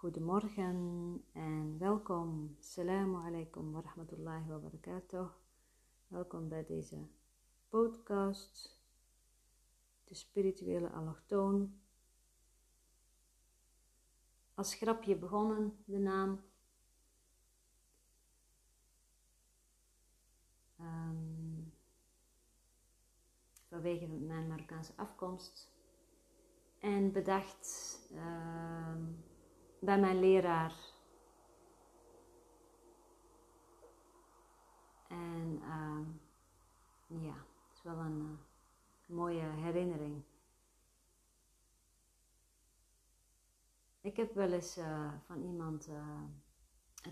Goedemorgen en welkom. Assalamu alaikum wa rahmatullahi wa barakatuh. Welkom bij deze podcast, de spirituele allochtoon. Als grapje begonnen, de naam. Ehm, vanwege mijn Marokkaanse afkomst. En bedacht ehm, bij mijn leraar. En ehm, ja, het is wel een eh, mooie herinnering. Ik heb wel eens eh, van iemand uh,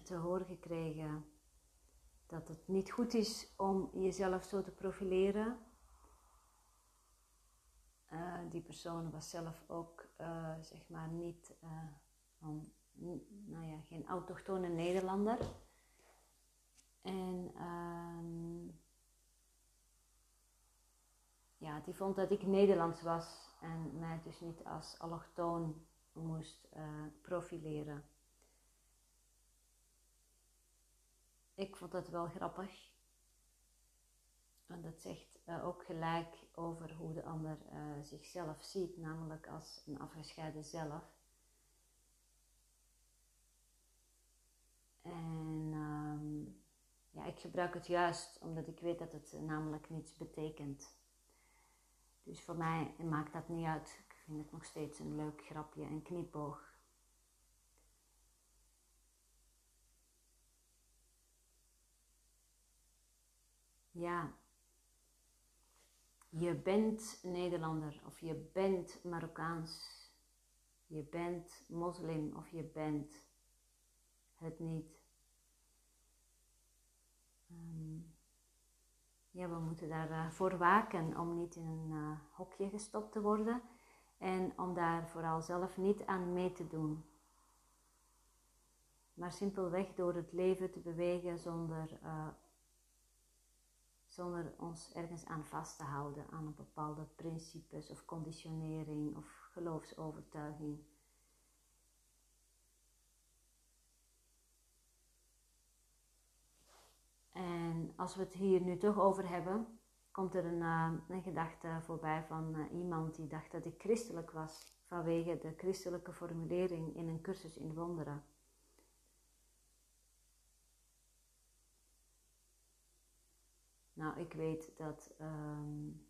te horen gekregen dat het niet goed is om jezelf zo te profileren. die persoon was zelf ook, zeg maar, niet van, nou ja, geen autochtone Nederlander. En um, ja, die vond dat ik Nederlands was en mij dus niet als allochtoon moest uh, profileren. Ik vond dat wel grappig. En dat zegt uh, ook gelijk over hoe de ander uh, zichzelf ziet, namelijk als een afgescheiden zelf. En um, ja, ik gebruik het juist omdat ik weet dat het namelijk niets betekent. Dus voor mij maakt dat niet uit. Ik vind het nog steeds een leuk grapje en knipoog. Ja, je bent Nederlander of je bent Marokkaans. Je bent moslim of je bent het niet. Um, ja, we moeten daarvoor uh, waken om niet in een uh, hokje gestopt te worden en om daar vooral zelf niet aan mee te doen. Maar simpelweg door het leven te bewegen zonder, uh, zonder ons ergens aan vast te houden, aan een bepaalde principes of conditionering of geloofsovertuiging. Als we het hier nu toch over hebben, komt er een, uh, een gedachte voorbij van uh, iemand die dacht dat ik christelijk was vanwege de christelijke formulering in een cursus in wonderen. Nou, ik weet dat, um,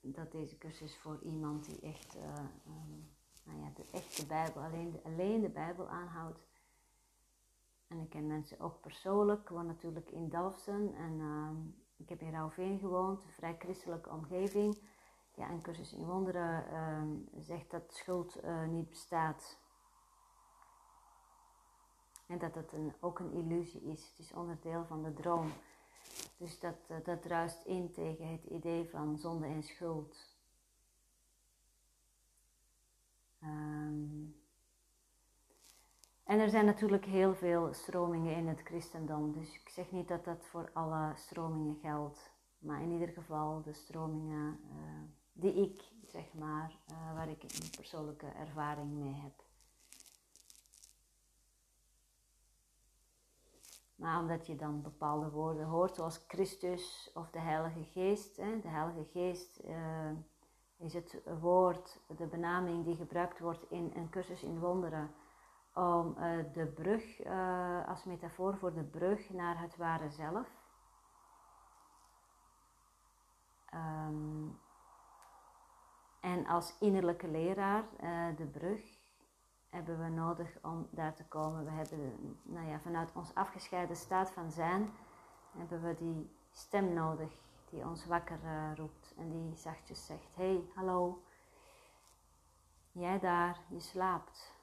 dat deze cursus voor iemand die echt, uh, um, nou ja, de echte Bijbel, alleen alleen de Bijbel aanhoudt, en ik ken mensen ook persoonlijk. Ik woon natuurlijk in Dalfsen en uh, ik heb in Rauwveen gewoond, een vrij christelijke omgeving. Ja, en cursus in wonderen uh, zegt dat schuld uh, niet bestaat. En dat het een, ook een illusie is. Het is onderdeel van de droom. Dus dat, eh, dat druist in tegen het idee van zonde en schuld. Um, en er zijn natuurlijk heel veel stromingen in het christendom. Dus ik zeg niet dat dat voor alle stromingen geldt. Maar in ieder geval de stromingen uh, die ik, zeg maar, uh, waar ik een persoonlijke ervaring mee heb. Maar omdat je dan bepaalde woorden hoort, zoals Christus of de Heilige Geest. Hè, de Heilige Geest uh, is het woord, de benaming die gebruikt wordt in een cursus in wonderen om uh, de brug uh, als metafoor voor de brug naar het ware zelf. Um, en als innerlijke leraar, uh, de brug, hebben we nodig om daar te komen. We hebben, nou ja, vanuit ons afgescheiden staat van zijn, hebben we die stem nodig die ons wakker roept en die zachtjes zegt: Hey, hallo, jij daar, je slaapt.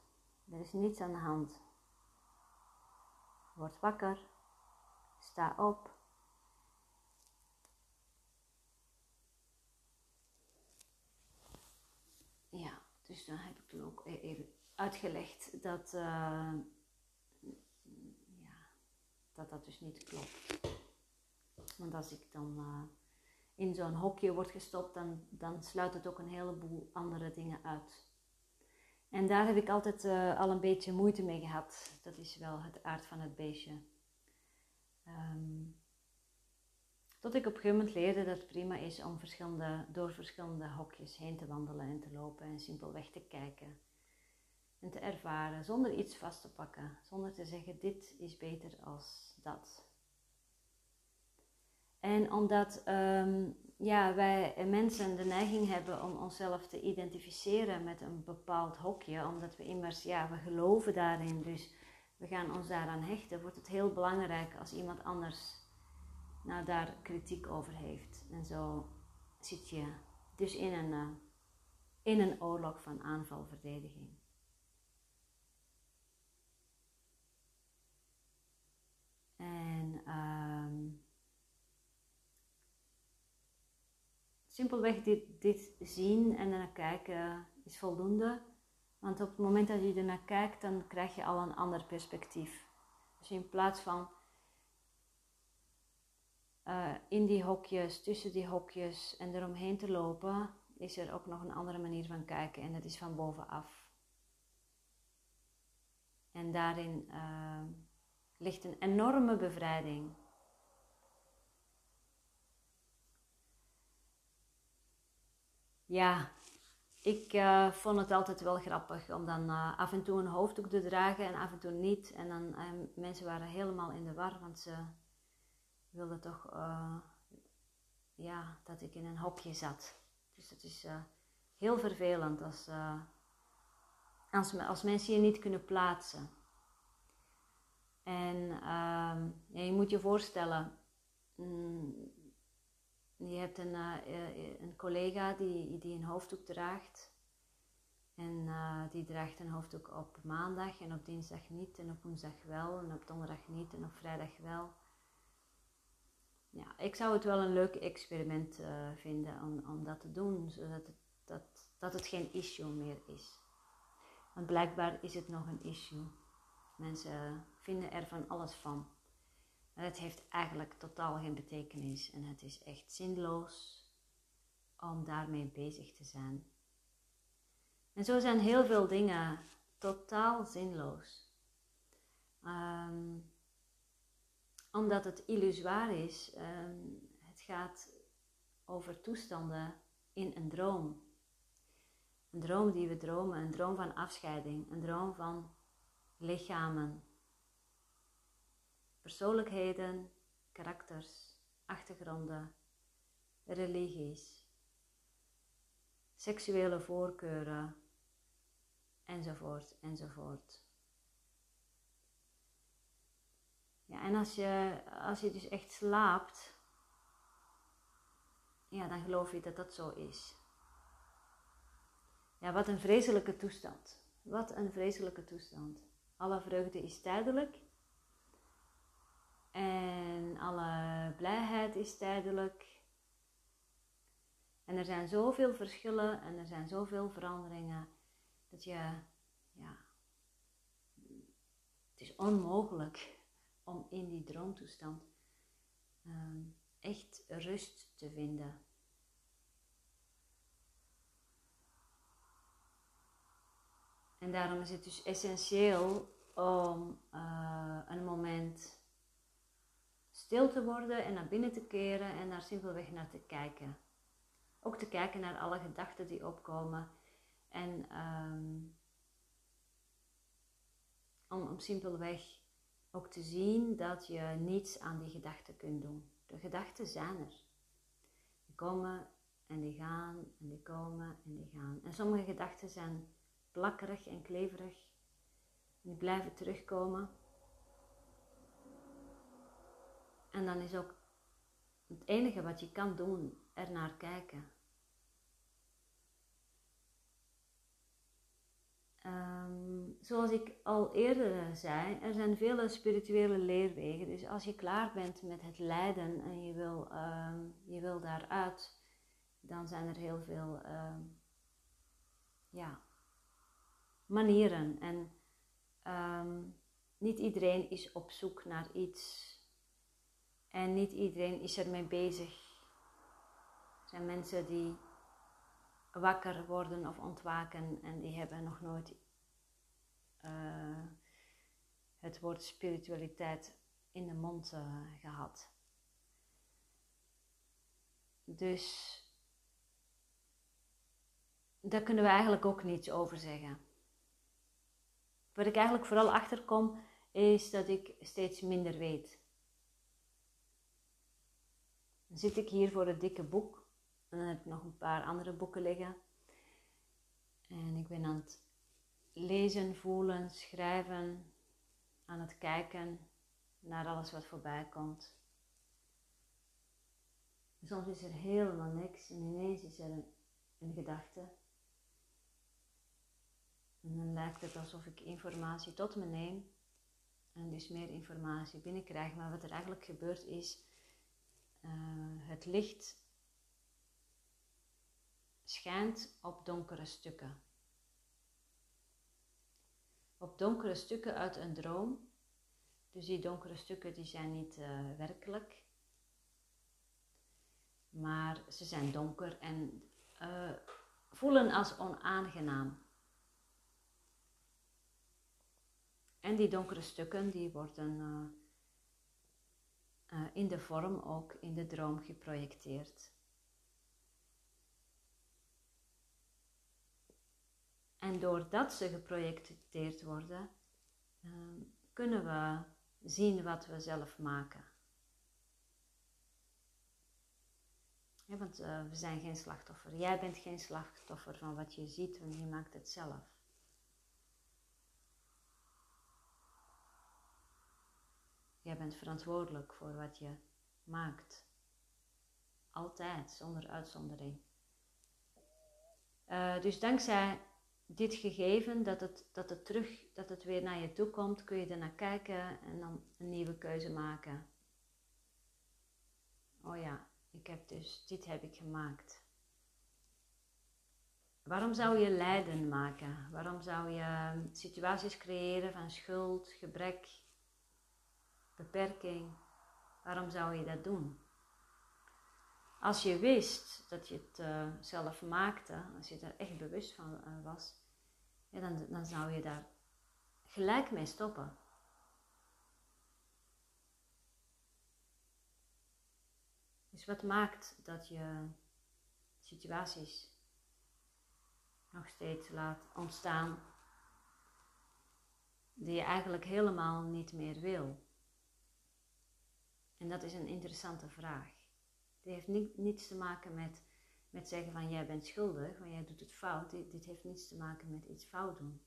Er is niets aan de hand. Word wakker. Sta op. Ja, dus dan heb ik toen ook e- even uitgelegd dat, uh, ja, dat dat dus niet klopt. Want als ik dan uh, in zo'n hokje word gestopt, dan, dan sluit het ook een heleboel andere dingen uit. En daar heb ik altijd uh, al een beetje moeite mee gehad. Dat is wel het aard van het beestje. Um, tot ik op een gegeven moment leerde dat het prima is om verschillende, door verschillende hokjes heen te wandelen en te lopen en simpelweg te kijken. En te ervaren zonder iets vast te pakken, zonder te zeggen dit is beter als dat. En omdat um, ja, wij mensen de neiging hebben om onszelf te identificeren met een bepaald hokje, omdat we immers, ja, we geloven daarin, dus we gaan ons daaraan hechten, wordt het heel belangrijk als iemand anders nou, daar kritiek over heeft. En zo zit je dus in een, uh, in een oorlog van aanvalverdediging. En um, simpelweg dit, zien en naar kijken is voldoende. Want op het moment dat je er naar kijkt, dan krijg je al een ander perspectief. Dus in plaats van uh, in die hokjes, tussen die hokjes en eromheen te lopen, is er ook nog een andere manier van kijken en dat is van bovenaf. En daarin uh, ligt een enorme bevrijding. Ja, ik uh, vond het altijd wel grappig om dan uh, af en toe een hoofddoek te dragen en af en toe niet. En dan uh, mensen waren helemaal in de war, want ze wilde toch ja, dat ik in een hokje zat. Dus het is heel vervelend als, als, als, mensen je niet kunnen plaatsen. En ehm, ja, je moet je voorstellen, mm, je hebt een, een collega die, die een hoofddoek draagt. En die draagt een hoofddoek op maandag en op dinsdag niet en op woensdag wel en op donderdag niet en op vrijdag wel ja, ik zou het wel een leuk experiment vinden om, om dat te doen, zodat dat, dat het geen issue meer is. Want blijkbaar is het nog een issue. Mensen vinden er van alles van. Het heeft eigenlijk totaal geen betekenis en het is echt zinloos om daarmee bezig te zijn. En zo zijn heel veel dingen totaal zinloos. Um, omdat het illusoir is. Ehm, het gaat over toestanden in een droom. Een droom die we dromen, een droom van afscheiding, een droom van lichamen, persoonlijkheden, karakters, achtergronden, religies, seksuele voorkeuren, enzovoort, enzovoort. Ja, en als je, als je dus echt slaapt, ja, dan geloof je dat dat zo is. Ja, wat een vreselijke toestand. Wat een vreselijke toestand. Alle vreugde is tijdelijk. En alle blijheid is tijdelijk. En er zijn zoveel verschillen en er zijn zoveel veranderingen dat je, ja, het is onmogelijk om in die droomtoestand ehm, echt rust te vinden. En daarom is het dus essentieel om uh, een moment stil te worden en naar binnen te keren en daar simpelweg naar te kijken. Ook te kijken naar alle gedachten die opkomen en om, om simpelweg ook te zien dat je niets aan die gedachten kunt doen. De gedachten zijn er. Die komen en die gaan en die komen en die gaan. En sommige gedachten zijn plakkerig en kleverig. Die blijven terugkomen. En dan is ook het enige wat je kan doen, er naar kijken. Um, zoals ik al eerder zei, er zijn vele spirituele leerwegen. Dus als je klaar bent met het lijden en je wil, um, je wil daaruit, dan zijn er heel veel um, ja, manieren. En niet iedereen is op zoek naar iets. En niet iedereen is ermee bezig. Er zijn mensen die wakker worden of ontwaken en die hebben nog nooit uh, het woord spiritualiteit in de mond uh, gehad. Dus daar kunnen we eigenlijk ook niets over zeggen. Wat ik eigenlijk vooral achterkom, is dat ik steeds minder weet. Dan zit ik hier voor het dikke boek en dan heb ik nog een paar andere boeken liggen. En ik ben aan het lezen, voelen, schrijven, aan het kijken naar alles wat voorbij komt. Soms is er helemaal niks en ineens is er een, een gedachte. En dan lijkt het alsof ik informatie tot me neem en dus meer informatie binnenkrijg. Maar wat er eigenlijk gebeurt is, uh, het licht schijnt op donkere stukken. Op donkere stukken uit een droom. Dus die donkere stukken die zijn niet uh, werkelijk. Maar ze zijn donker en uh, voelen als onaangenaam. En die donkere stukken die worden uh, in de vorm ook in de droom geprojecteerd. En doordat ze geprojecteerd worden, uh, kunnen we zien wat we zelf maken. Ja, want uh, we zijn geen slachtoffer. Jij bent geen slachtoffer van wat je ziet, want je maakt het zelf. Jij bent verantwoordelijk voor wat je maakt. Altijd, zonder uitzondering. Uh, dus dankzij dit gegeven, dat het, dat het terug, dat het weer naar je toe komt, kun je er naar kijken en dan een nieuwe keuze maken. Oh ja, ik heb dus, dit heb ik gemaakt. Waarom zou je lijden maken? Waarom zou je situaties creëren van schuld, gebrek, beperking? Waarom zou je dat doen? Als je wist dat je het uh, zelf maakte, als je er echt bewust van uh, was, ja, dan, dan zou je daar gelijk mee stoppen. Dus wat maakt dat je situaties nog steeds laat ontstaan die je eigenlijk helemaal niet meer wil? En dat is een interessante vraag. Die heeft ni niets te maken met, met zeggen van jij bent schuldig, want jij doet het fout. Dit, heeft niets te maken met iets fout doen.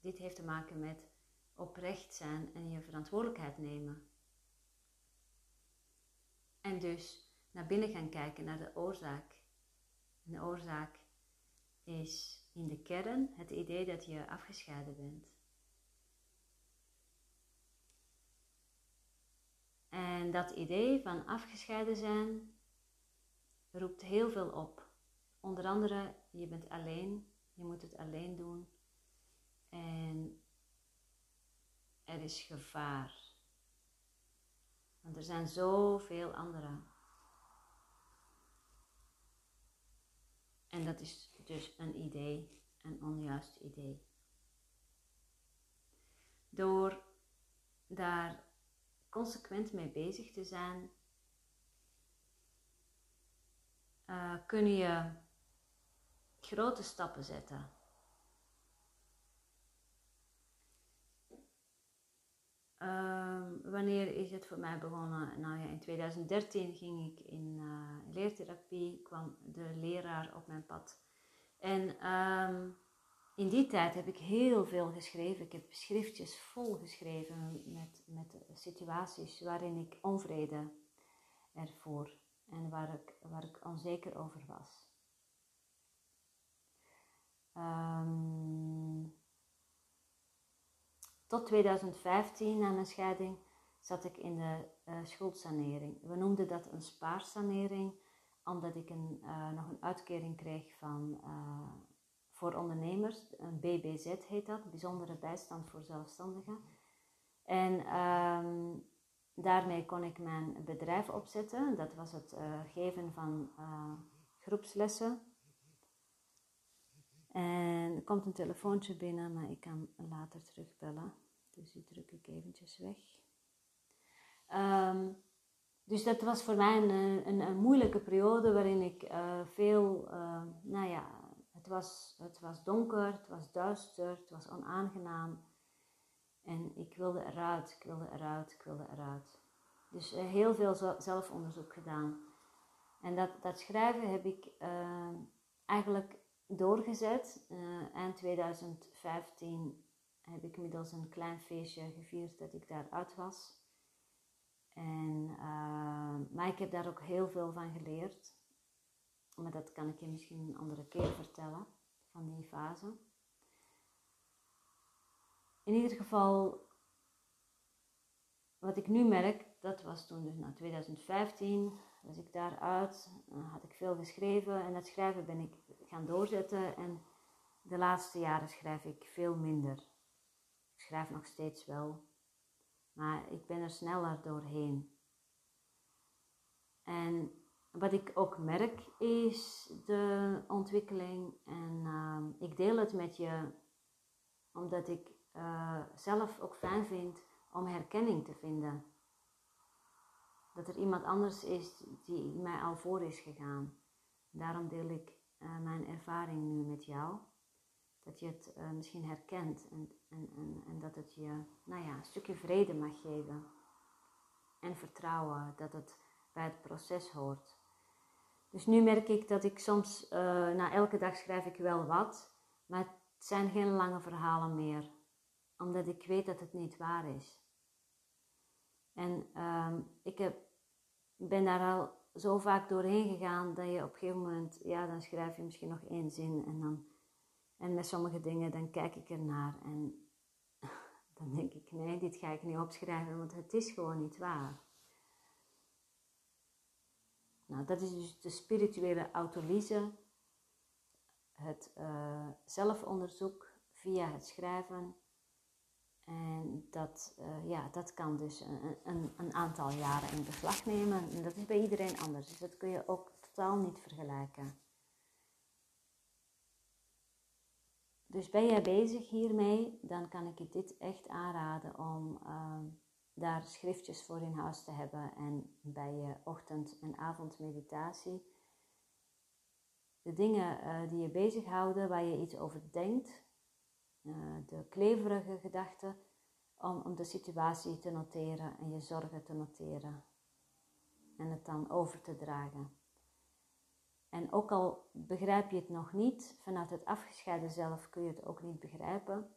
Dit heeft te maken met oprecht zijn en je verantwoordelijkheid nemen. En dus naar binnen gaan kijken naar de oorzaak. De oorzaak is in de kern het idee dat je afgescheiden bent. En dat idee van afgescheiden zijn roept heel veel op. Onder andere, je bent alleen, je moet het alleen doen. En er is gevaar. Want er zijn zoveel anderen. En dat is dus een idee, een onjuist idee. Door daar consequent mee bezig te zijn, uh, kun je grote stappen zetten. Uh, wanneer is het voor mij begonnen? Nou ja, in 2013 ging ik in uh, leertherapie, kwam de leraar op mijn pad. En um, in die tijd heb ik heel veel geschreven. Ik heb schriftjes vol geschreven met, met situaties waarin ik onvrede ervoor en waar ik, waar ik onzeker over was. Um, tot 2015, na mijn scheiding, zat ik in de uh, schuldsanering. We noemden dat een spaarsanering, omdat ik een, uh, nog een uitkering kreeg van uh, voor ondernemers. Een BBZ heet dat, bijzondere bijstand voor zelfstandigen. En um, daarmee kon ik mijn bedrijf opzetten. Dat was het uh, geven van uh, groepslessen er komt een telefoontje binnen, maar ik kan later terugbellen. Dus die druk ik eventjes weg. Ehm, dus dat was voor mij een, een, moeilijke periode waarin ik uh, veel, nou ja, het was, het was donker, het was duister, het was onaangenaam. En ik wilde eruit, ik wilde eruit, ik wilde eruit. Dus uh, heel veel zelfonderzoek gedaan. En dat, dat schrijven heb ik eigenlijk doorgezet. eind 2015 heb ik inmiddels een klein feestje gevierd dat ik daaruit was. En, uh, maar ik heb daar ook heel veel van geleerd. Maar dat kan ik je misschien een andere keer vertellen, van die fase. In ieder geval, wat ik nu merk, dat was toen dus na 2015, was ik daaruit, had ik veel geschreven en dat schrijven ben ik gaan doorzetten en de laatste jaren schrijf ik veel minder. Ik schrijf nog steeds wel, maar ik ben er sneller doorheen. En wat ik ook merk is de ontwikkeling. En uh, ik deel het met je omdat ik uh, zelf ook fijn vind om herkenning te vinden. Dat er iemand anders is die mij al voor is gegaan. Daarom deel ik uh, mijn ervaring nu met jou dat je het uh, misschien herkent en, en, en, en, dat het je nou ja, een stukje vrede mag geven. En vertrouwen dat het bij het proces hoort. Dus nu merk ik dat ik soms, uh, na elke dag schrijf ik wel wat, maar het zijn geen lange verhalen meer. Omdat ik weet dat het niet waar is. En uh, ik heb, ben daar al zo vaak doorheen gegaan dat je op een gegeven moment, ja, dan schrijf je misschien nog één zin en dan en met sommige dingen dan kijk ik ernaar en dan denk ik, nee, dit ga ik niet opschrijven, want het is gewoon niet waar. Nou, dat is dus de spirituele autolyse, het uh, zelfonderzoek via het schrijven. En dat, uh, ja, dat kan dus een, een, een, aantal jaren in beslag nemen. En dat is bij iedereen anders, dus dat kun je ook totaal niet vergelijken. Dus ben jij bezig hiermee, dan kan ik je dit echt aanraden om uh, daar schriftjes voor in huis te hebben en bij je ochtend- en avondmeditatie. De dingen uh, die je bezighouden, waar je iets over denkt, uh, de kleverige gedachten, om, om de situatie te noteren en je zorgen te noteren en het dan over te dragen. En ook al begrijp je het nog niet, vanuit het afgescheiden zelf kun je het ook niet begrijpen.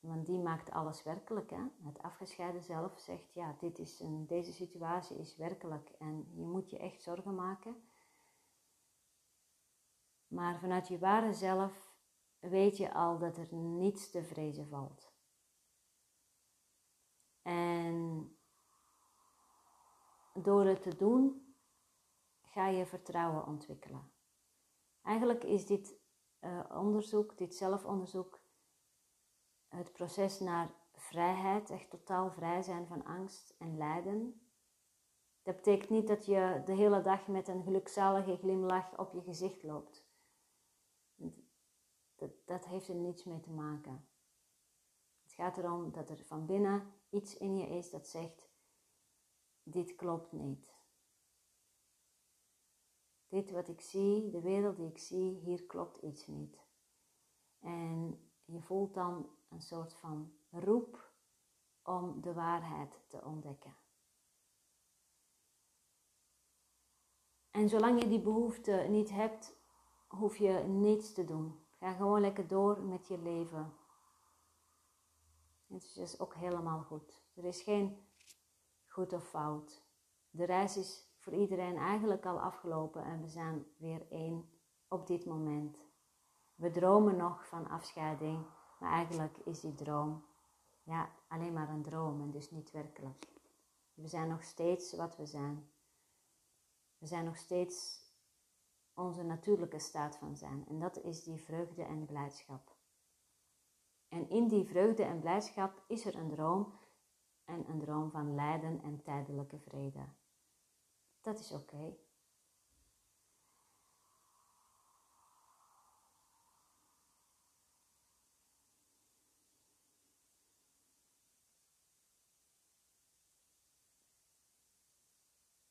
Want die maakt alles werkelijk. Hè? Het afgescheiden zelf zegt, ja, dit is een, deze situatie is werkelijk en je moet je echt zorgen maken. Maar vanuit je ware zelf weet je al dat er niets te vrezen valt. En door het te doen, ga je vertrouwen ontwikkelen. Eigenlijk is dit uh, onderzoek, dit zelfonderzoek, het proces naar vrijheid, echt totaal vrij zijn van angst en lijden. Dat betekent niet dat je de hele dag met een gelukzalige glimlach op je gezicht loopt. Dat, dat heeft er niets mee te maken. Het gaat erom dat er van binnen iets in je is dat zegt: dit klopt niet. Dit wat ik zie, de wereld die ik zie, hier klopt iets niet. En je voelt dan een soort van roep om de waarheid te ontdekken. En zolang je die behoefte niet hebt, hoef je niets te doen. Ga gewoon lekker door met je leven. Het is ook helemaal goed. Er is geen goed of fout. De reis is voor iedereen eigenlijk al afgelopen en we zijn weer één op dit moment. We dromen nog van afscheiding, maar eigenlijk is die droom ja, alleen maar een droom en dus niet werkelijk. We zijn nog steeds wat we zijn. We zijn nog steeds onze natuurlijke staat van zijn en dat is die vreugde en blijdschap. En in die vreugde en blijdschap is er een droom en een droom van lijden en tijdelijke vrede. Dat is oké.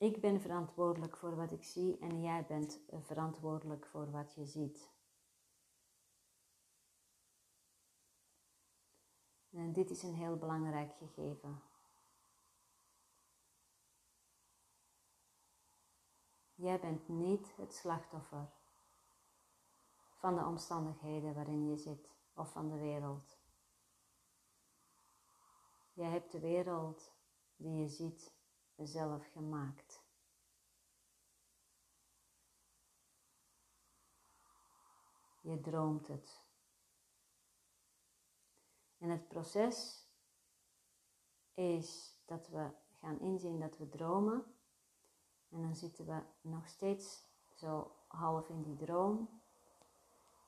Ik ben verantwoordelijk voor wat ik zie en jij bent verantwoordelijk voor wat je ziet. En dit is een heel belangrijk gegeven. Jij bent niet het slachtoffer van de omstandigheden waarin je zit of van de wereld. Jij hebt de wereld die je ziet zelf gemaakt. Je droomt het. En het proces is dat we gaan inzien dat we dromen. En dan zitten we nog steeds zo half in die droom.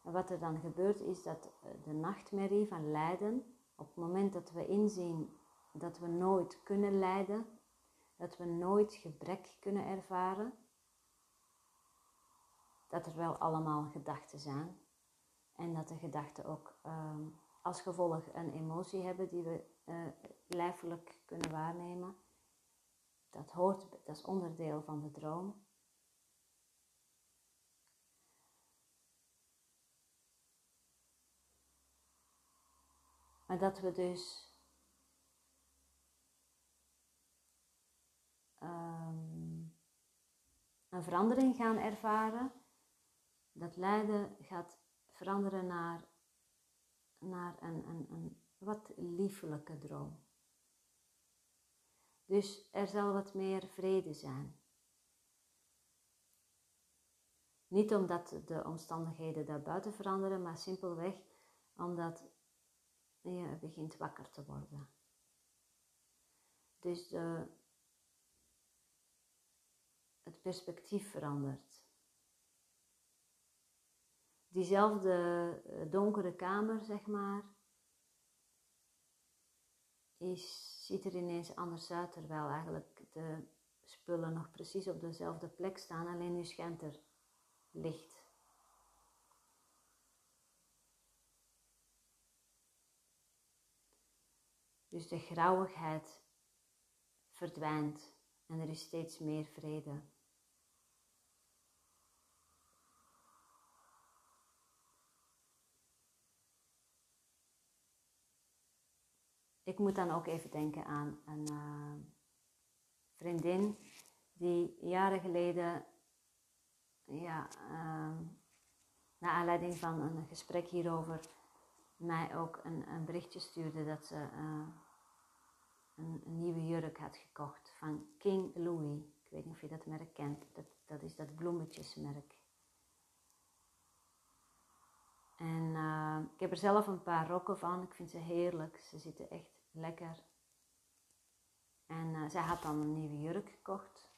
En wat er dan gebeurt is dat de nachtmerrie van lijden, op het moment dat we inzien dat we nooit kunnen lijden, dat we nooit gebrek kunnen ervaren, dat er wel allemaal gedachten zijn en dat de gedachten ook ehm, als gevolg een emotie hebben die we uh, lijfelijk kunnen waarnemen. Dat hoort, dat is onderdeel van de droom. Maar dat we dus um, een verandering gaan ervaren. Dat lijden gaat veranderen naar naar een, een, een wat liefelijke droom. Dus er zal wat meer vrede zijn. Niet omdat de omstandigheden daarbuiten veranderen, maar simpelweg omdat je begint wakker te worden. Dus de, het perspectief verandert diezelfde eh, donkere kamer, zeg maar, is, ziet er ineens anders uit, terwijl eigenlijk de spullen nog precies op dezelfde plek staan, alleen nu schijnt er licht. Dus de grauwigheid verdwijnt en er is steeds meer vrede. Ik moet dan ook even denken aan een uh, vriendin die jaren geleden, ja, uh, aanleiding van een gesprek hierover, mij ook een, een berichtje stuurde dat ze uh, een, nieuwe jurk had gekocht van King Louis. Ik weet niet of je dat merk kent, dat, dat is dat bloemetjesmerk. En ik heb er zelf een paar rokken van. Ik vind ze heerlijk. Ze zitten echt lekker. En uh, zij had dan een nieuwe jurk gekocht.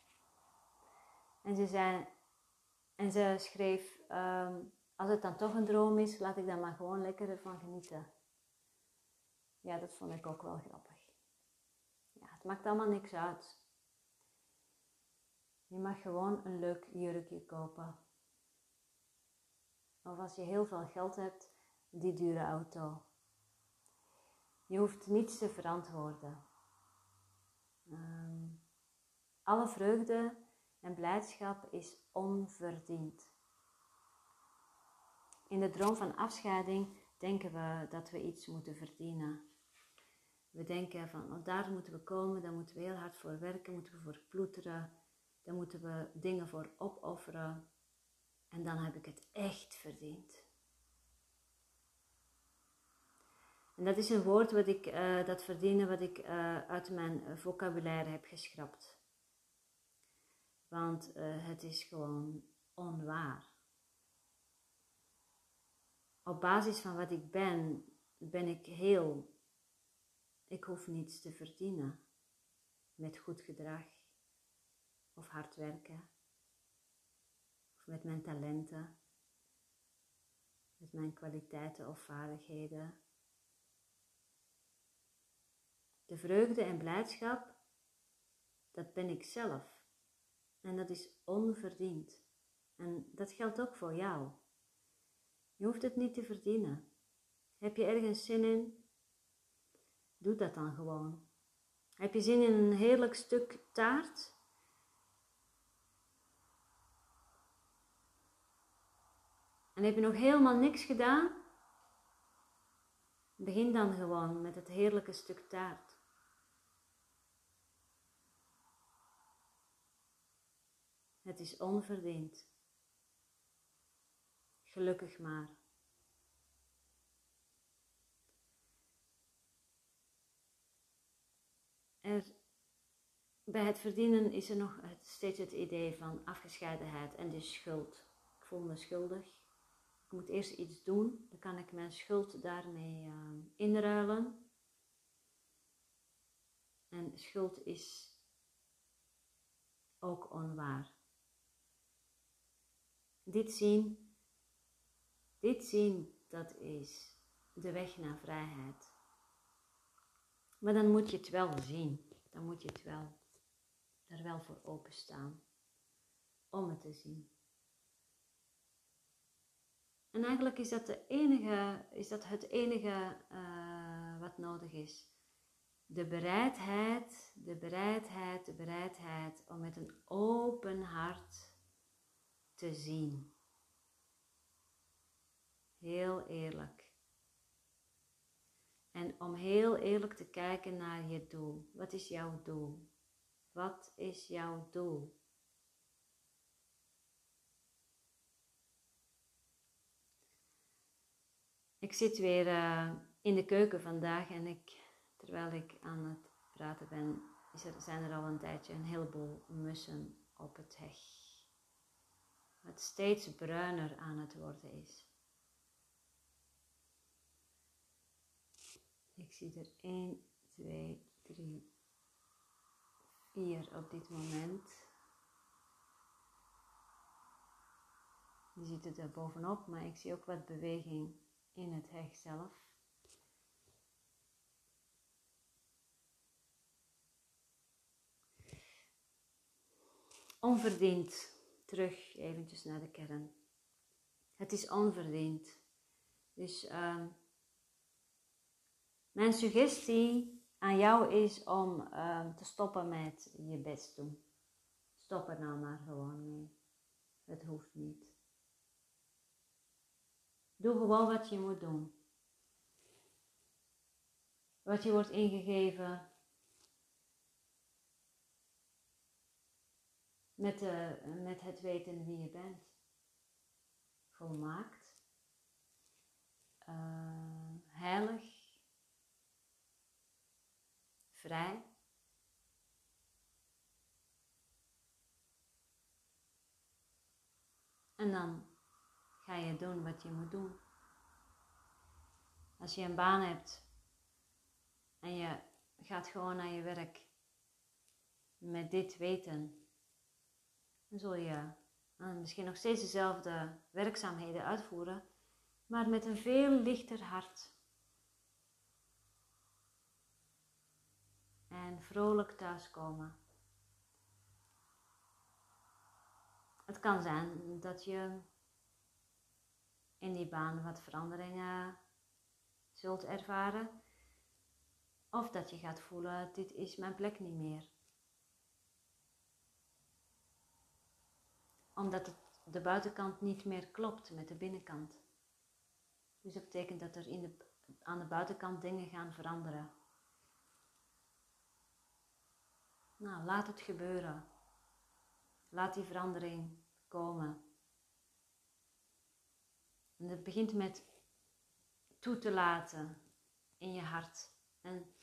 En ze zei, en ze schreef, ehm, als het dan toch een droom is, laat ik dan maar gewoon lekker ervan genieten. Ja, dat vond ik ook wel grappig. Ja, het maakt allemaal niks uit. Je mag gewoon een leuk jurkje kopen. Of als je heel veel geld hebt, die dure auto. Je hoeft niets te verantwoorden. Um, alle vreugde en blijdschap is onverdiend. In de droom van afscheiding denken we dat we iets moeten verdienen. We denken van, oh, daar moeten we komen, daar moeten we heel hard voor werken, moeten we voor ploeteren, daar moeten we dingen voor opofferen. En dan heb ik het echt verdiend. En dat is een woord wat ik, uh, dat verdienen wat ik uh, uit mijn vocabulaire heb geschrapt. Want uh, het is gewoon onwaar. Op basis van wat ik ben, ben ik heel. Ik hoef niets te verdienen met goed gedrag of hard werken of met mijn talenten, met mijn kwaliteiten of vaardigheden de vreugde en blijdschap, dat ben ik zelf. En dat is onverdiend. En dat geldt ook voor jou. Je hoeft het niet te verdienen. Heb je ergens zin in? Doe dat dan gewoon. Heb je zin in een heerlijk stuk taart? En heb je nog helemaal niks gedaan? Begin dan gewoon met het heerlijke stuk taart. Het is onverdiend. Gelukkig maar. Bij het verdienen is er nog steeds het idee van afgescheidenheid en de schuld. Ik voel me schuldig. Ik moet eerst iets doen, dan kan ik mijn schuld daarmee uh, inruilen. En schuld is ook onwaar. Dit zien, dit zien, dat is de weg naar vrijheid. Maar dan moet je het wel zien. Dan moet je het wel, er wel voor openstaan. Om het te zien. En eigenlijk is dat, de enige, is dat het enige uh, wat nodig is. De bereidheid, de bereidheid, de bereidheid om met een open hart te zien. Heel eerlijk. En om heel eerlijk te kijken naar je doel. Wat is jouw doel? Wat is jouw doel? Ik zit weer uh, in de keuken vandaag en ik, terwijl ik aan het praten ben, is er, zijn er al een tijdje een heleboel mussen op het heg. Wat steeds bruiner aan het worden is. Ik zie er 1, 2, 3, 4 op dit moment. Je ziet het er bovenop, maar ik zie ook wat beweging in het heg zelf. Onverdiend. Terug eventjes naar de kern. Het is onverdiend. Dus uh, mijn suggestie aan jou is om uh, te stoppen met je best doen. Stop er nou maar gewoon mee. Het hoeft niet. Doe gewoon wat je moet doen. Wat je wordt ingegeven met, de, met het weten wie je bent. Volmaakt. Uh, heilig. Vrij. En dan ga je doen wat je moet doen. Als je een baan hebt en je gaat gewoon naar je werk met dit weten, dan zul je uh, misschien nog steeds dezelfde werkzaamheden uitvoeren, maar met een veel lichter hart. En vrolijk thuiskomen. Het kan zijn dat je in die baan wat veranderingen zult ervaren. Of dat je gaat voelen, dit is mijn plek niet meer. Omdat het, de buitenkant niet meer klopt met de binnenkant. Dus dat betekent dat er in de, aan de buitenkant dingen gaan veranderen. Nou, laat het gebeuren. Laat die verandering komen. En het begint met toe te laten in je hart. En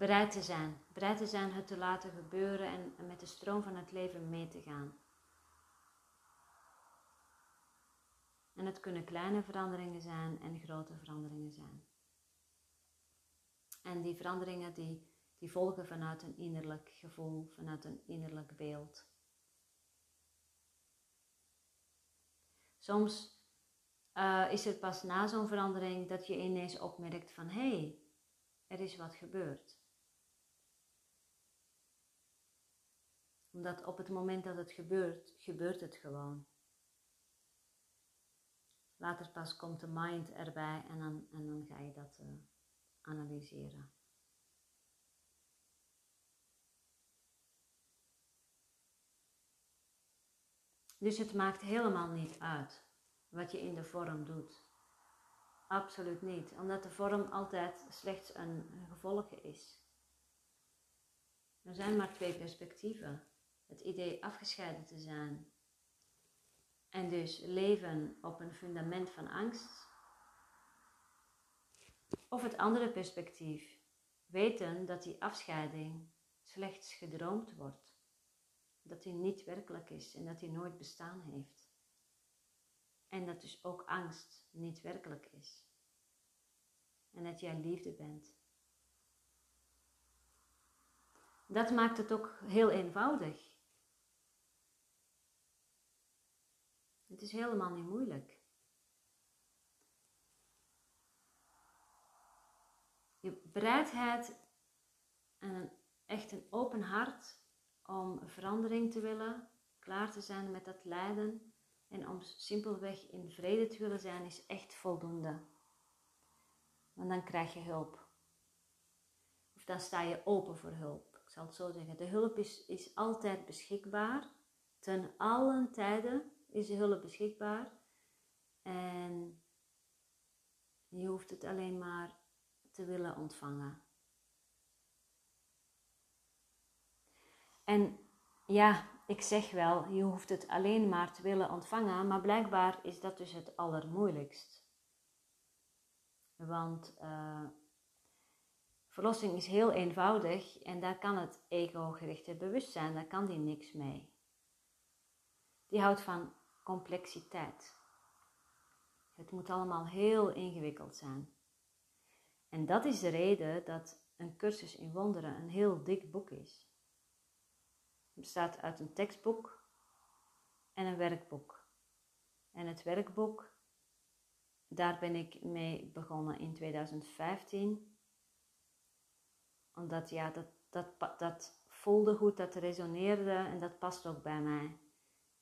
bereid te zijn. Bereid te zijn het te laten gebeuren en, met de stroom van het leven mee te gaan. En het kunnen kleine veranderingen zijn en grote veranderingen zijn. En die veranderingen die, die volgen vanuit een innerlijk gevoel, vanuit een innerlijk beeld. Soms uh, is het pas na zo'n verandering dat je ineens opmerkt van hé, hey, er is wat gebeurd. Omdat op het moment dat het gebeurt, gebeurt het gewoon. Later pas komt de mind erbij en dan, en dan ga je dat uh, analyseren. Dus het maakt helemaal niet uit wat je in de vorm doet. Absoluut niet, omdat de vorm altijd slechts een gevolg is. Er zijn maar twee perspectieven. Het idee afgescheiden te zijn en dus leven op een fundament van angst. Of het andere perspectief, weten dat die afscheiding slechts gedroomd wordt, dat die niet werkelijk is en dat die nooit bestaan heeft. En dat dus ook angst niet werkelijk is. En dat jij liefde bent. Dat maakt het ook heel eenvoudig. Het is helemaal niet moeilijk. Je bereidheid en een, echt een open hart om verandering te willen, klaar te zijn met dat lijden en om simpelweg in vrede te willen zijn, is echt voldoende. Want dan krijg je hulp. Of dan sta je open voor hulp. Ik zal het zo zeggen. De hulp is, is altijd beschikbaar, ten allen tijden is de hulp beschikbaar. En je hoeft het alleen maar te willen ontvangen. En ja, ik zeg wel, je hoeft het alleen maar te willen ontvangen, maar blijkbaar is dat dus het allermoeilijkst. Want uh, verlossing is heel eenvoudig en daar kan het ego-gerichte bewustzijn, daar kan die niks mee. Die houdt van complexiteit. Het moet allemaal heel ingewikkeld zijn. En dat is de reden dat een cursus in wonderen een heel dik boek is. Het bestaat uit een tekstboek en een werkboek. En het werkboek, daar ben ik mee begonnen in 2015. Omdat ja, dat, dat, dat voelde goed, dat resoneerde en dat past ook bij mij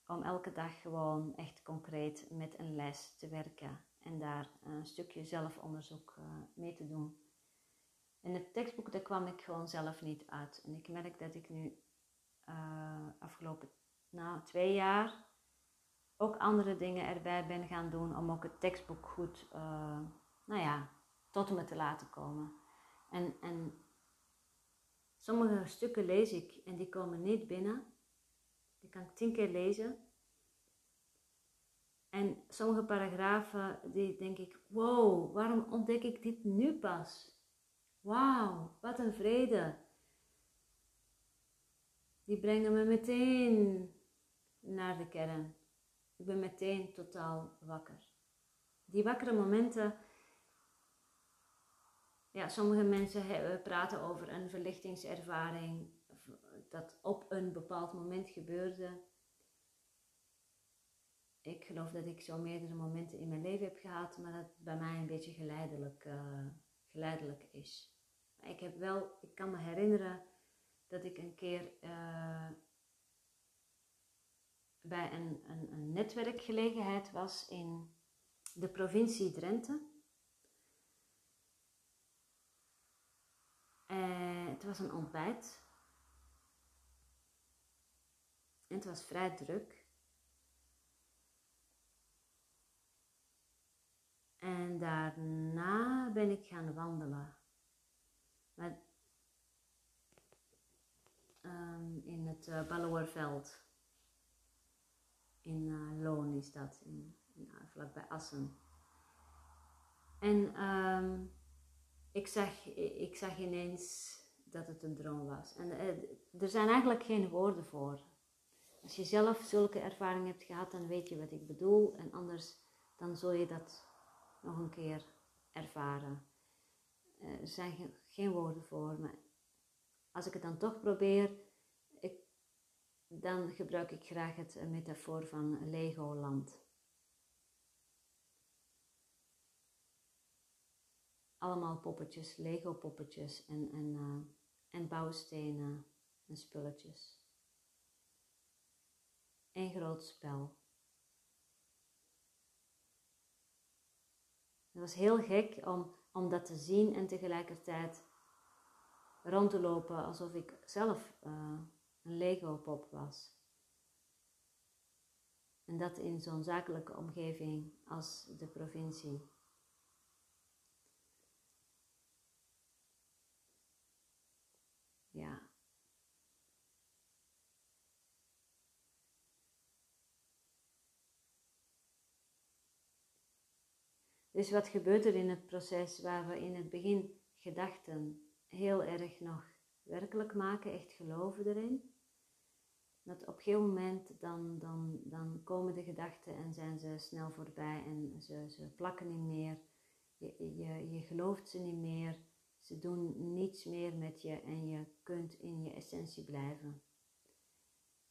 om elke dag gewoon echt concreet met een les te werken en daar een stukje zelfonderzoek uh, mee te doen. In het tekstboek daar kwam ik gewoon zelf niet uit. En ik merk dat ik nu uh, afgelopen nou, twee jaar ook andere dingen erbij ben gaan doen om ook het tekstboek goed, uh, nou ja, tot me te laten komen. En, en sommige stukken lees ik en die komen niet binnen. Die kan ik tien keer lezen. En sommige paragrafen, die denk ik, wow, waarom ontdek ik dit nu pas? Wauw, wat een vrede. Die brengen me meteen naar de kern. Ik ben meteen totaal wakker. Die wakkere momenten, ja, sommige mensen praten over een verlichtingservaring dat op een bepaald moment gebeurde. Ik geloof dat ik zo meerdere momenten in mijn leven heb gehad, maar dat bij mij een beetje geleidelijk, uh, geleidelijk is. ik heb wel, ik kan me herinneren dat ik een keer uh, bij een, een, een, netwerkgelegenheid was in de provincie Drenthe. Uh, het was een ontbijt. En het was vrij druk. En daarna ben ik gaan wandelen. Um, in het uh, Balloerveld. In uh, Loon is dat, in, in, vlakbij Assen. En um, ik, zag, ik zag ineens dat het een droom was. En er zijn eigenlijk geen woorden voor. Als je zelf zulke ervaringen hebt gehad, dan weet je wat ik bedoel. En anders, dan zul je dat nog een keer ervaren. Eh, er zijn geen woorden voor, maar als ik het dan toch probeer, ik, dan gebruik ik graag het metafoor van Legoland. Allemaal poppetjes, Lego poppetjes en, en, uh, en bouwstenen en spulletjes. Een groot spel. Het was heel gek om, om dat te zien en tegelijkertijd rond te lopen alsof ik zelf uh, een Lego-pop was. En dat in zo'n zakelijke omgeving als de provincie. Ja. Dus wat gebeurt er in het proces waar we in het begin gedachten heel erg nog werkelijk maken, echt geloven erin? Dat op een gegeven moment dan, dan, dan komen de gedachten en zijn ze snel voorbij en ze, ze plakken niet meer. Je, je, je gelooft ze niet meer. Ze doen niets meer met je en je kunt in je essentie blijven.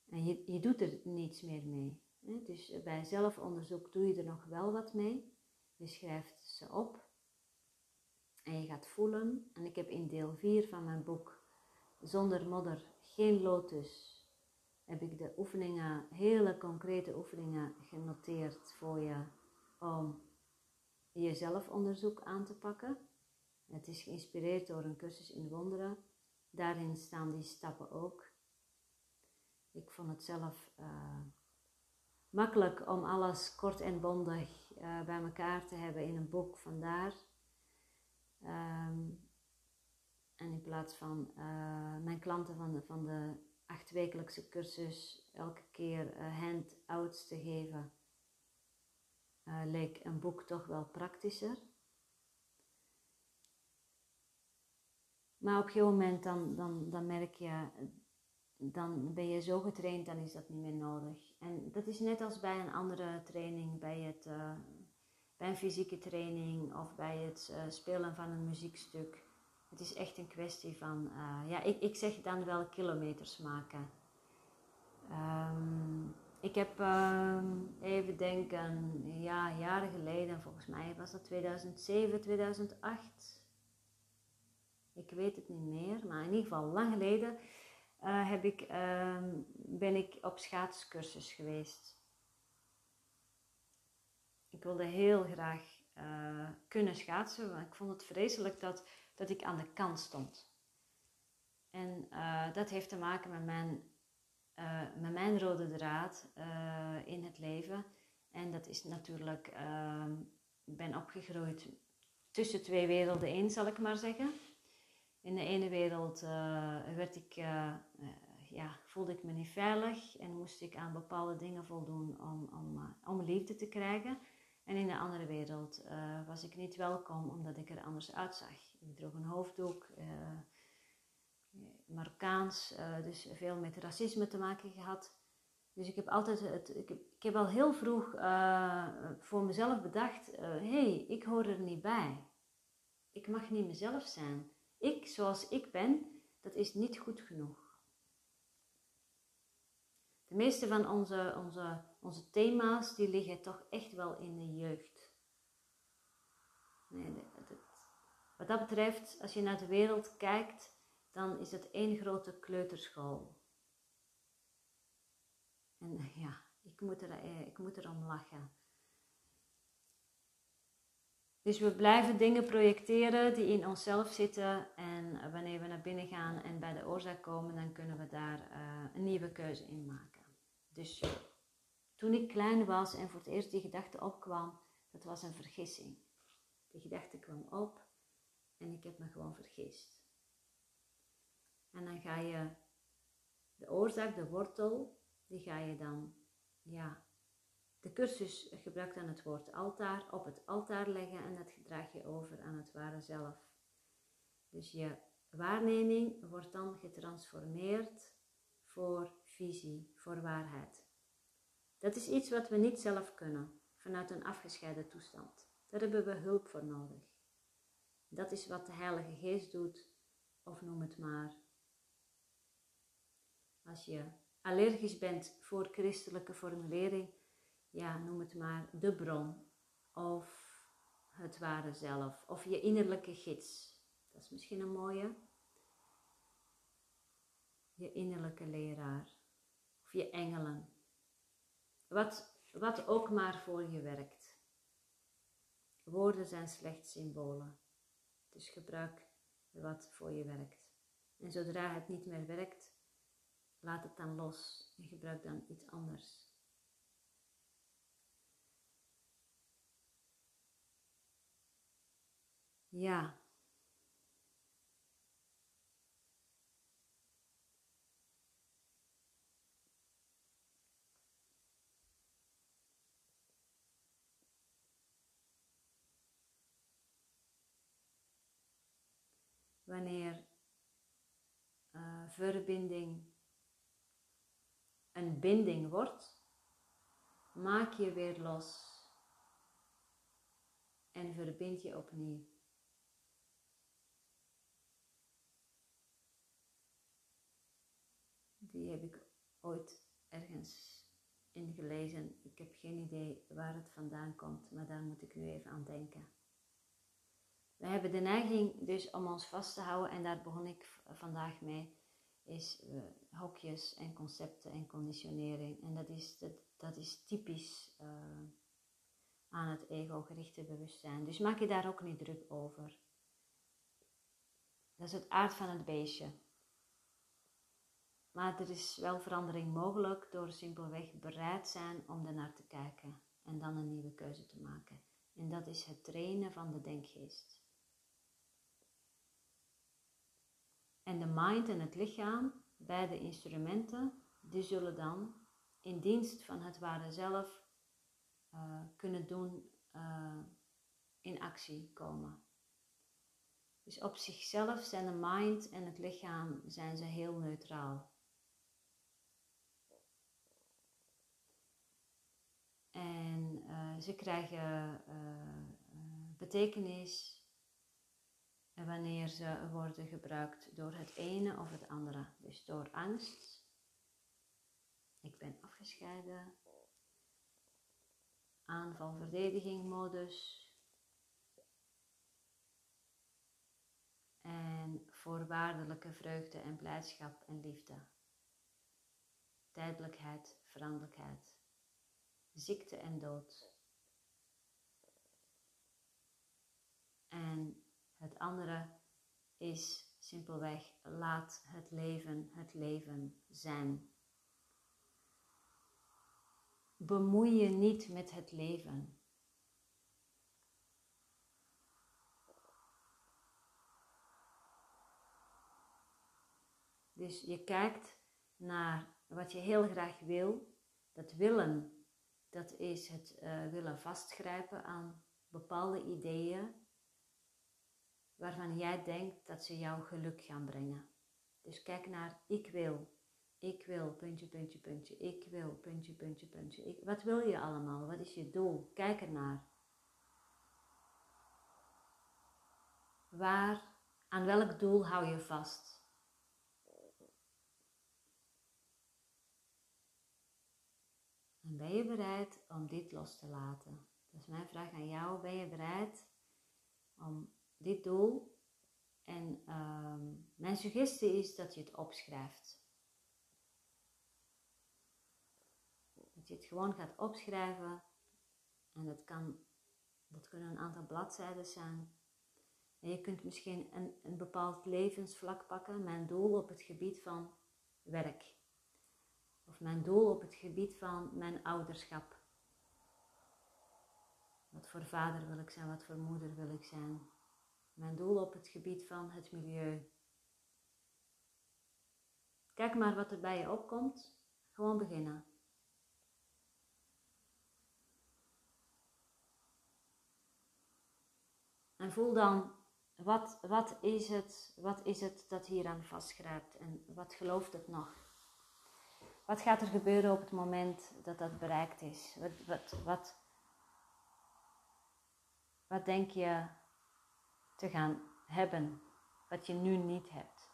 En je, je doet er niets meer mee. Dus bij zelfonderzoek doe je er nog wel wat mee. Je schrijft ze op en je gaat voelen. En ik heb in deel 4 van mijn boek Zonder modder, geen lotus, heb ik de oefeningen, hele concrete oefeningen genoteerd voor je om je zelfonderzoek aan te pakken. Het is geïnspireerd door een cursus in wonderen. Daarin staan die stappen ook. Ik vond het zelf uh, makkelijk om alles kort en bondig uh, bij elkaar te hebben in een boek, vandaar. Um, en in plaats van uh, mijn klanten van de, van de achtwekelijkse cursus elke keer uh, handouts te geven, leek een boek toch wel praktischer. Maar op een gegeven moment dan, dan, dan merk je, dan ben je zo getraind, dan is dat niet meer nodig. En dat is net als bij een andere training, bij, het, uh, bij een fysieke training of bij het uh, spelen van een muziekstuk. Het is echt een kwestie van, uh, ja, ik, ik zeg dan wel kilometers maken. Um, ik heb um, even denken, ja, jaren geleden, volgens mij was dat 2007, 2008. Ik weet het niet meer, maar in ieder geval lang geleden uh, heb ik, um, ben ik op schaatscursus geweest. Ik wilde heel graag uh, kunnen schaatsen, want ik vond het vreselijk dat dat ik aan de kant stond. En uh, dat heeft te maken met mijn, met mijn rode draad in het leven. En dat is natuurlijk, ehm, ik ben opgegroeid tussen twee werelden in, zal ik maar zeggen. In de ene wereld werd ik, ja, voelde ik me niet veilig en moest ik aan bepaalde dingen voldoen om, om, om liefde te krijgen. En in de andere wereld was ik niet welkom omdat ik er anders uitzag. Ik droeg een hoofddoek, uh, Marokkaans, dus veel met racisme te maken gehad. Dus ik heb altijd, het, ik, heb, ik heb al heel vroeg voor mezelf bedacht, hé, hey, ik hoor er niet bij. Ik mag niet mezelf zijn. Ik, zoals ik ben, dat is niet goed genoeg. De meeste van onze, onze, onze thema's, die liggen toch echt wel in de jeugd. Nee, wat dat betreft, als je naar de wereld kijkt, dan is het één grote kleuterschool. En ja, ik moet, er, eh, ik moet erom lachen. Dus we blijven dingen projecteren die in onszelf zitten. En wanneer we naar binnen gaan en bij de oorzaak komen, dan kunnen we daar uh, een nieuwe keuze in maken. Dus toen ik klein was en voor het eerst die gedachte opkwam, dat was een vergissing. Die gedachte kwam op en ik heb me gewoon vergist. En dan ga je de oorzaak, de wortel, die ga je dan, ja, de cursus gebruikt dan het woord altaar, op het altaar leggen en dat draag je over aan het ware zelf. Dus je waarneming wordt dan getransformeerd voor visie, voor waarheid. Dat is iets wat we niet zelf kunnen, vanuit een afgescheiden toestand. Daar hebben we hulp voor nodig. Dat is wat de Heilige Geest doet, of noem het maar. Als je allergisch bent voor christelijke formulering, ja, noem het maar de bron of het ware zelf of je innerlijke gids. Dat is misschien een mooie. Je innerlijke leraar of je engelen. Wat, wat ook maar voor je werkt. Woorden zijn slechts symbolen. Dus gebruik wat voor je werkt. En zodra het niet meer werkt, laat het dan los en gebruik dan iets anders. Ja. Wanneer uh, verbinding een binding wordt, maak je weer los en verbind je opnieuw. Die heb ik ooit ergens in gelezen. Ik heb geen idee waar het vandaan komt, maar daar moet ik nu even aan denken. We hebben de neiging dus om ons vast te houden en daar begon ik vandaag mee, is uh, hokjes en concepten en conditionering. En dat is, dat, dat is typisch uh, aan het ego-gerichte bewustzijn. Dus maak je daar ook niet druk over. Dat is het aard van het beestje. Maar er is wel verandering mogelijk door simpelweg bereid zijn om ernaar te kijken en dan een nieuwe keuze te maken. En dat is het trainen van de denkgeest. En de mind en het lichaam, beide instrumenten, die zullen dan in dienst van het ware zelf uh, kunnen doen, uh, in actie komen. Dus op zichzelf zijn de mind en het lichaam zijn ze heel neutraal. En uh, ze krijgen betekenis wanneer ze worden gebruikt door het ene of het andere. Dus door angst. Ik ben afgescheiden aanval-verdediging modus. En voorwaardelijke vreugde en blijdschap en liefde. Tijdelijkheid, veranderlijkheid. Ziekte en dood. En het andere is simpelweg laat het leven het leven zijn. Bemoei je niet met het leven. Dus je kijkt naar wat je heel graag wil. Dat willen, dat is het uh, willen vastgrijpen aan bepaalde ideeën waarvan jij denkt dat ze jou geluk gaan brengen. Dus kijk naar ik wil. Ik wil, puntje, puntje, puntje. Ik wil, puntje, puntje, puntje. Wat wil je allemaal? Wat is je doel? Kijk ernaar. Waar, aan welk doel hou je vast? En ben je bereid om dit los te laten? Dat is mijn vraag aan jou. Ben je bereid om dit doel? En uh, mijn suggestie is dat je het opschrijft. je het gewoon gaat opschrijven. En dat, kan, dat kunnen een aantal bladzijden zijn. En je kunt misschien een, een bepaald levensvlak pakken. Mijn doel op het gebied van werk. Of mijn doel op het gebied van mijn ouderschap. Wat voor vader wil ik zijn, wat voor moeder wil ik zijn. Mijn doel op het gebied van het milieu. Kijk maar wat er bij je opkomt. Gewoon beginnen. En voel dan, wat, wat, is het, wat is het dat hier aan vastgrijpt en wat gelooft het nog? Wat gaat er gebeuren op het moment dat dat bereikt is? Wat, wat, wat, wat denk je te gaan hebben wat je nu niet hebt?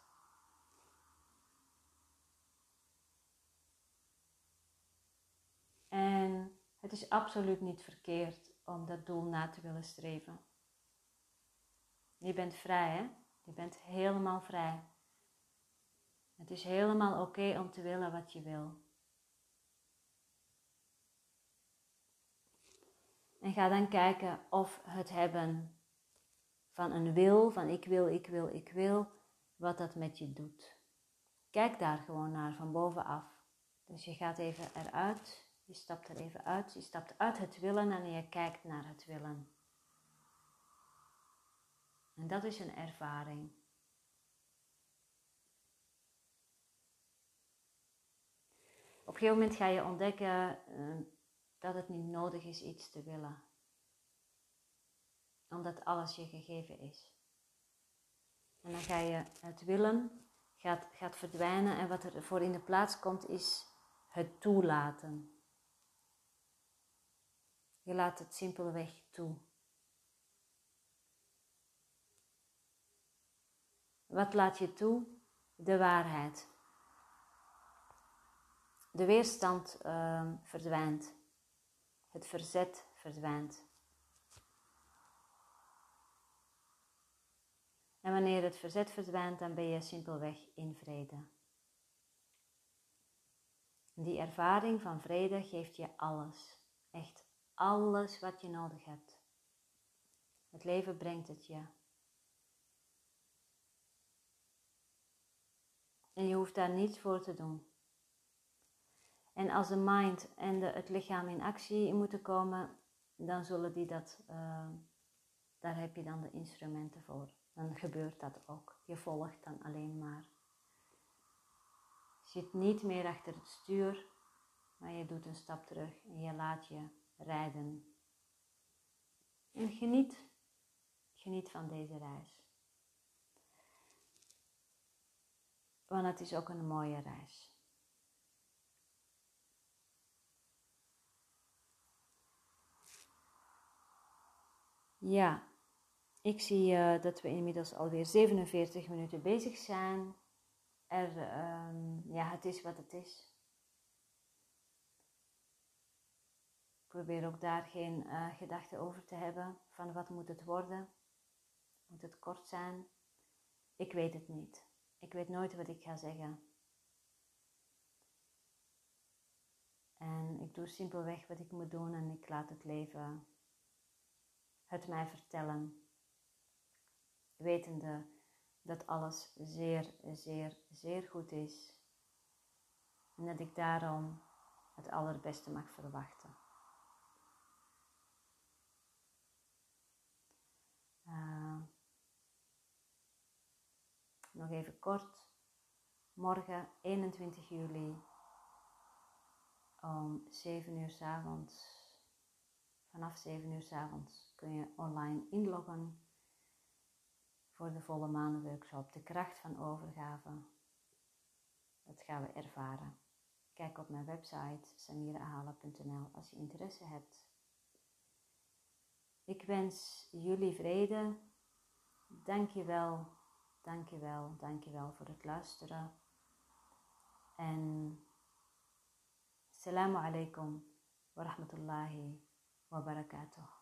En het is absoluut niet verkeerd om dat doel na te willen streven. Je bent vrij, hè? Je bent helemaal vrij. Het is helemaal oké om te willen wat je wil. En ga dan kijken of het hebben van een wil, van ik wil, ik wil, ik wil, wat dat met je doet. Kijk daar gewoon naar van bovenaf. Dus je gaat even eruit, je stapt er even uit, je stapt uit het willen en je kijkt naar het willen. En dat is een ervaring. Op een gegeven moment ga je ontdekken uh, dat het niet nodig is iets te willen. Omdat alles je gegeven is. En dan ga je het willen, gaat, gaat verdwijnen en wat er voor in de plaats komt is het toelaten. Je laat het simpelweg toe. Wat laat je toe? De waarheid. De weerstand uh, verdwijnt. Het verzet verdwijnt. En wanneer het verzet verdwijnt, dan ben je simpelweg in vrede. Die ervaring van vrede geeft je alles. Echt alles wat je nodig hebt. Het leven brengt het je. En je hoeft daar niets voor te doen. En als de mind en het lichaam in actie moeten komen, dan zullen die dat, uh, daar heb je dan de instrumenten voor. Dan gebeurt dat ook. Je volgt dan alleen maar. Je zit niet meer achter het stuur, maar je doet een stap terug en je laat je rijden. En geniet, geniet van deze reis. Want het is ook een mooie reis. Ja, ik zie uh, dat we inmiddels alweer 47 minuten bezig zijn. Er, um, ja, het is wat het is. Ik probeer ook daar geen uh, gedachten over te hebben van wat moet het worden. Moet het kort zijn? Ik weet het niet. Ik weet nooit wat ik ga zeggen. En ik doe simpelweg wat ik moet doen en ik laat het leven het mij vertellen. Wetende dat alles zeer, zeer, zeer goed is. En dat ik daarom het allerbeste mag verwachten. Uh, nog even kort. Morgen 21 juli om 7 uur s avonds. Vanaf 7 uur s avonds kun je online inloggen voor de volle maandenworkshop. De kracht van overgave. Dat gaan we ervaren. Kijk op mijn website samirahala.nl als je interesse hebt. Ik wens jullie vrede. Dank je wel Dankjewel, dankjewel voor het luisteren. En Assalamu alaikum wa rahmatullahi wa barakatuh.